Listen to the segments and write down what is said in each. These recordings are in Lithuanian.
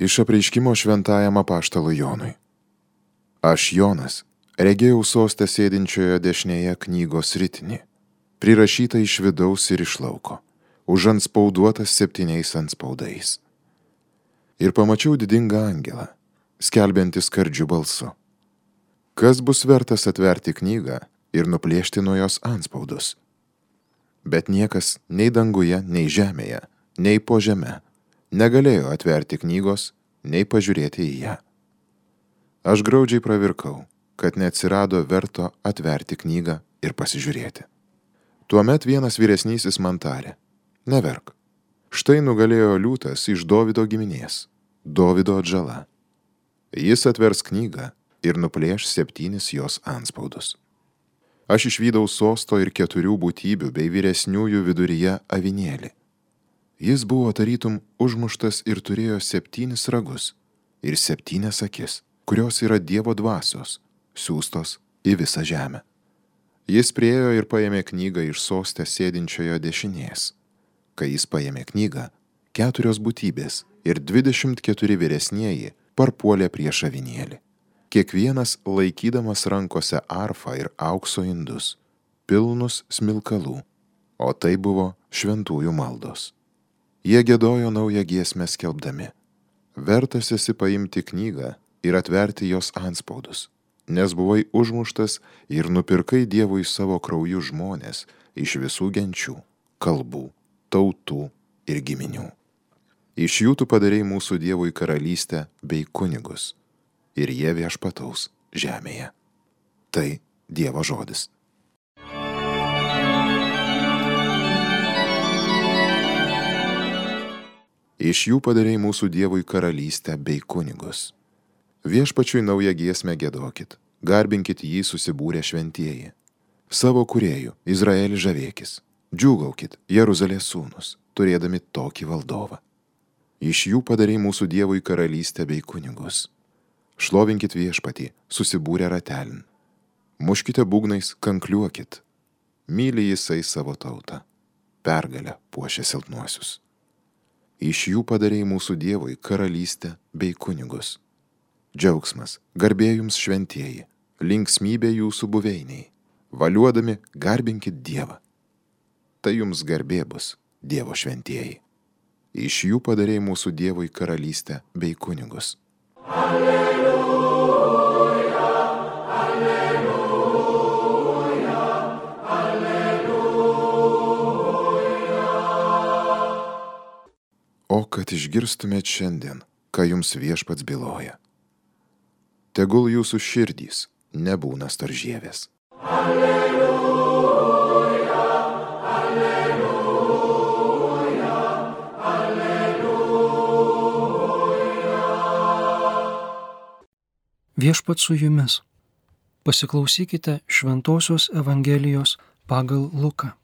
Iš apreiškimo šventajam apaštalui Jonui. Aš Jonas, regėjau sostę sėdinčioje dešinėje knygos ritinį, prirašytą iš vidaus ir iš lauko, užanspauduotas septyniais anspaudais. Ir pamačiau didingą angelą, skelbiantį skardžių balsu. Kas bus vertas atverti knygą ir nuplėšti nuo jos anspaudus? Bet niekas nei danguje, nei žemėje, nei po žemę negalėjo atverti knygos, nei pažiūrėti į ją. Aš graudžiai pravirkau, kad neatsirado verto atverti knygą ir pasižiūrėti. Tuomet vienas vyresnysis man tarė, neverk. Štai nugalėjo liūtas iš Dovido giminės, Dovido atžala. Jis atvers knygą ir nuplėš septynis jos anspaudus. Aš išvydau sosto ir keturių būtybių bei vyresniųjų viduryje avinėlį Jis buvo tarytum užmuštas ir turėjo septynis ragus ir septynes akis, kurios yra Dievo dvasios, siūstos į visą žemę. Jis priejo ir paėmė knygą iš sostę sėdinčiojo dešinės. Kai jis paėmė knygą, keturios būtybės ir dvidešimt keturi vyresnieji parpuolė prieš avinėlį. Kiekvienas laikydamas rankose arfą ir aukso indus, pilnus smilkalų, o tai buvo šventųjų maldos. Jie gėdojo naują giesmę skelbdami. Vertas esi paimti knygą ir atverti jos anspaudus, nes buvai užmuštas ir nupirkai Dievui savo krauju žmonės iš visų genčių, kalbų, tautų ir giminių. Iš jų tu padarėjai mūsų Dievui karalystę bei kunigus, ir jie viešpataus žemėje. Tai Dievo žodis. Iš jų padarėjai mūsų Dievui karalystę bei kunigus. Viešpačiui naują giesmę gėdokit, garbinkit jį susibūrę šventieji. Savo kuriejų, Izraelį žavėkis, džiūgaukit, Jeruzalės sūnus, turėdami tokį valdovą. Iš jų padarėjai mūsų Dievui karalystę bei kunigus. Šlovinkit viešpatį, susibūrę ratelin. Muškite būgnais, kankliuokit. Myli jisai savo tautą. Pergalę puošia silpnuosius. Iš jų padarėjai mūsų Dievui karalystę bei kunigus. Džiaugsmas, garbė jums šventieji, linksmybė jūsų buveiniai, valiuodami garbinkit Dievą. Tai jums garbė bus, Dievo šventieji. Iš jų padarėjai mūsų Dievui karalystę bei kunigus. Alleluja. Kad išgirstumėt šiandien, ką jums viešpats byloja. Tegul jūsų širdys nebūna storžėvės. Alleluja, alleluja, alleluja. Viešpat su jumis. Pasiklausykite Šventojios Evangelijos pagal Luką.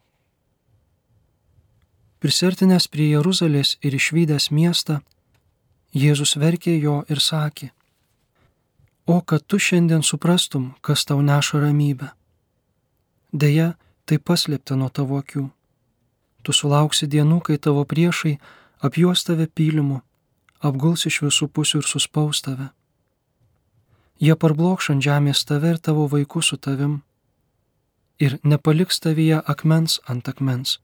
Prisertinęs prie Jeruzalės ir išvykęs miestą, Jėzus verkė jo ir sakė, O kad tu šiandien suprastum, kas tau neša ramybę. Deja, tai paslėpta nuo tavo akių. Tu sulauksi dienų, kai tavo priešai apjuos tave pylimu, apguls iš visų pusių ir suspaus tave. Jie parblokš ant žemės tave ir tavo vaikus su tavim ir nepaliks tavyje akmens ant akmens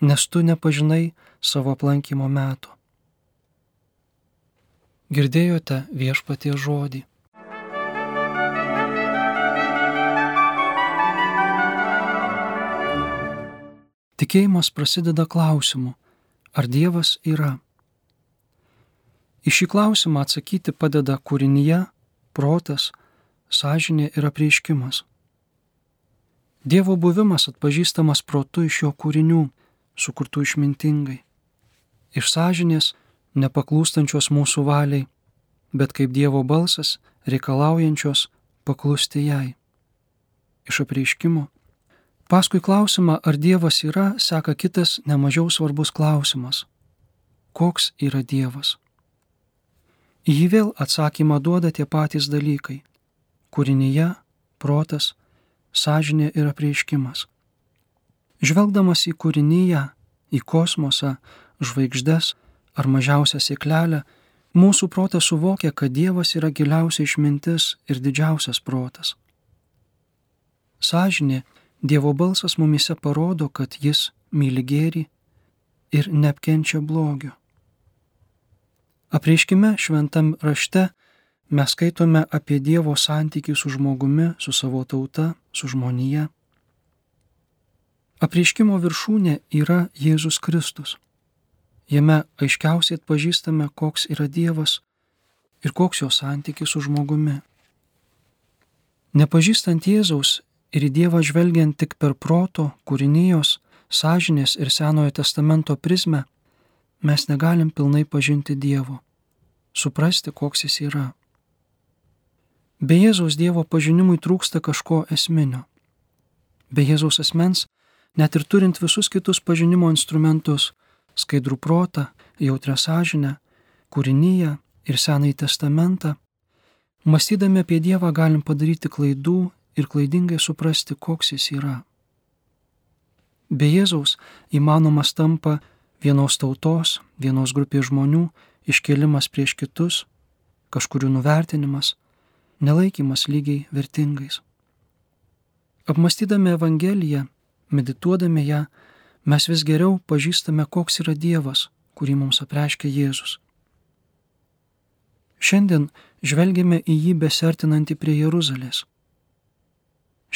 nes tu nepažinai savo aplankimo metų. Girdėjote viešpatie žodį. Tikėjimas prasideda klausimu, ar Dievas yra. Į šį klausimą atsakyti padeda kūrinyje, protas, sąžinė ir apreiškimas. Dievo buvimas atpažįstamas protu iš jo kūrinių sukurtų išmintingai, iš sąžinės nepaklūstančios mūsų valiai, bet kaip Dievo balsas reikalaujančios paklusti jai. Iš apreiškimo. Paskui klausimą, ar Dievas yra, seka kitas nemažiau svarbus klausimas. Koks yra Dievas? Į jį vėl atsakymą duoda tie patys dalykai - kūrinyje, protas, sąžinė ir apreiškimas. Žvelgdamas į kūrinyje, į kosmosą, žvaigždes ar mažiausią sėklelę, mūsų protas suvokia, kad Dievas yra giliausia išmintis ir didžiausias protas. Sažinė, Dievo balsas mumise parodo, kad Jis myli gėrį ir neapkenčia blogio. Apreiškime šventam rašte mes skaitome apie Dievo santykį su žmogumi, su savo tauta, su žmonija. Apreiškimo viršūnė yra Jėzus Kristus. Jame aiškiausiai atpažįstame, koks yra Dievas ir koks jo santykis su žmogumi. Nepažįstant Jėzaus ir į Dievą žvelgiant tik per proto, kūrinijos, sąžinės ir Senojo testamento prizmę, mes negalim pilnai pažinti Dievo, suprasti, koks jis yra. Be Jėzaus Dievo pažinimui trūksta kažko esminio. Be Jėzaus asmens, net ir turint visus kitus pažinimo instrumentus - skaidrų protą, jautrę sąžinę, kūrinyje ir Senąjį testamentą, mąstydami apie Dievą galim padaryti klaidų ir klaidingai suprasti, koks jis yra. Be Jėzaus įmanomas tampa vienos tautos, vienos grupės žmonių iškelimas prieš kitus, kažkurių nuvertinimas, nelaikymas lygiai vertingais. Apmastydami Evangeliją, medituodami ją, mes vis geriau pažįstame, koks yra Dievas, kurį mums apreiškia Jėzus. Šiandien žvelgiame į jį besertinantį prie Jeruzalės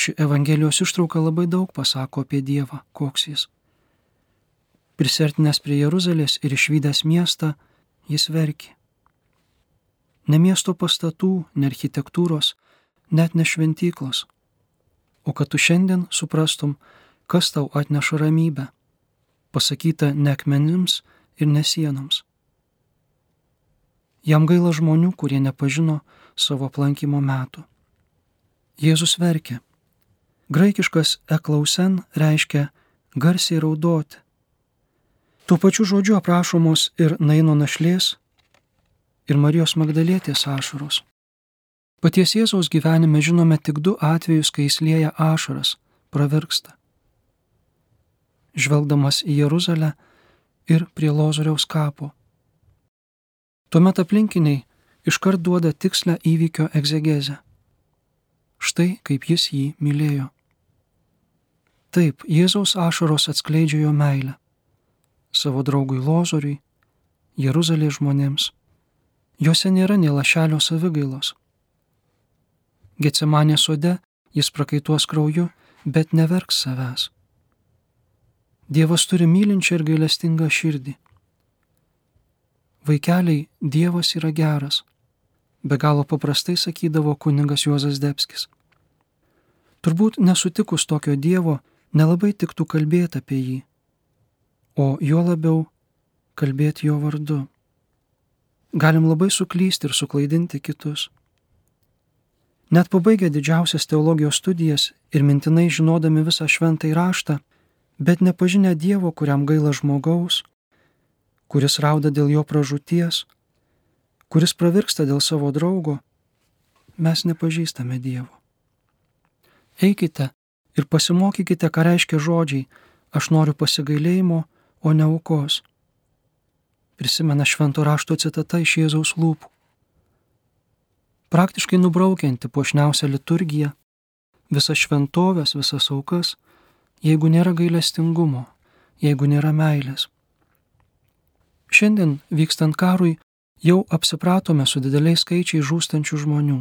Ši Evangelijos ištrauka labai daug pasako apie Dievą, koks jis. Prisertinęs prie Jeruzalės ir išvykęs miestą, jis verkė. Ne miesto pastatų, ne architektūros, net ne šventyklos, o kad tu šiandien suprastum, kas tau atneša ramybę, pasakyta ne akmenims ir ne sienoms. Jam gaila žmonių, kurie nepažino savo aplankymo metų. Jėzus verkė Graikiškas eklausen reiškia garsiai raudoti. Tuo pačiu žodžiu aprašomos ir Naino našlės, ir Marijos Magdalėtės ašaros. Paties Jėzaus gyvenime žinome tik du atvejus, kai jis lieja ašaras, pravirksta. Žvelgdamas į Jeruzalę ir prie Lozoriaus kapo. Tuomet aplinkiniai iškart duoda tikslę įvykio egzegezę. Štai kaip jis jį mylėjo. Taip, Jėzaus ašaros atskleidžia jo meilę savo draugui Lozoriui, Jeruzalės žmonėms. Jose nėra nei lašelio savigailos. Getsemanė sode jis prakaituos krauju, bet neverks savęs. Dievas turi mylinčią ir gailestingą širdį. Vaikeliai, Dievas yra geras, be galo paprastai sakydavo kuningas Juozas Debskis. Turbūt nesutikus tokio Dievo, nelabai tiktų kalbėti apie jį, o juo labiau kalbėti jo vardu. Galim labai suklysti ir suklaidinti kitus. Net pabaigę didžiausias teologijos studijas ir mintinai žinodami visą šventą įraštą, bet nepažinę Dievo, kuriam gaila žmogaus, kuris rauda dėl jo pražūties, kuris pravirksta dėl savo draugo, mes nepažįstame Dievo. Eikite ir pasimokykite, ką reiškia žodžiai aš noriu pasigailėjimo, o ne aukos. Prisimena švento rašto citata iš Jėzaus lūpų. Praktiškai nubraukianti puošniausią liturgiją, visas šventovės, visas aukas, jeigu nėra gailestingumo, jeigu nėra meilės. Šiandien vykstant karui jau apsipratome su dideliais skaičiai žūstančių žmonių.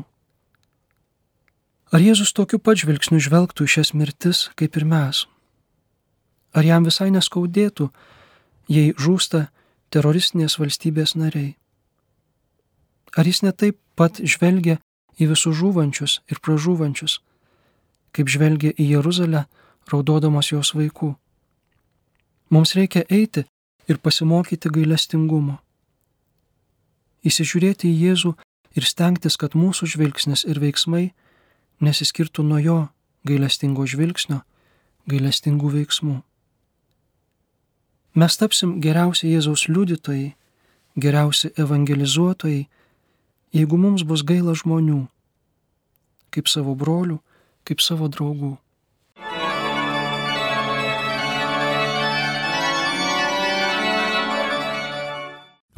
Ar Jėzus tokiu pat žvilgsniu žvelgtų į šias mirtis kaip ir mes? Ar jam visai neskaudėtų, jei žūsta teroristinės valstybės nariai? Ar jis netaip pat žvelgia į visus žūvančius ir pražūvančius, kaip žvelgia į Jeruzalę, raudodamas jos vaikų? Mums reikia eiti ir pasimokyti gailestingumo. Įsižiūrėti į Jėzų ir stengtis, kad mūsų žvilgsnis ir veiksmai nesiskirtų nuo jo gailestingo žvilgsnio, gailestingų veiksmų. Mes tapsim geriausi Jėzaus liudytojai, geriausi evangelizuotojai, jeigu mums bus gaila žmonių, kaip savo brolių, kaip savo draugų.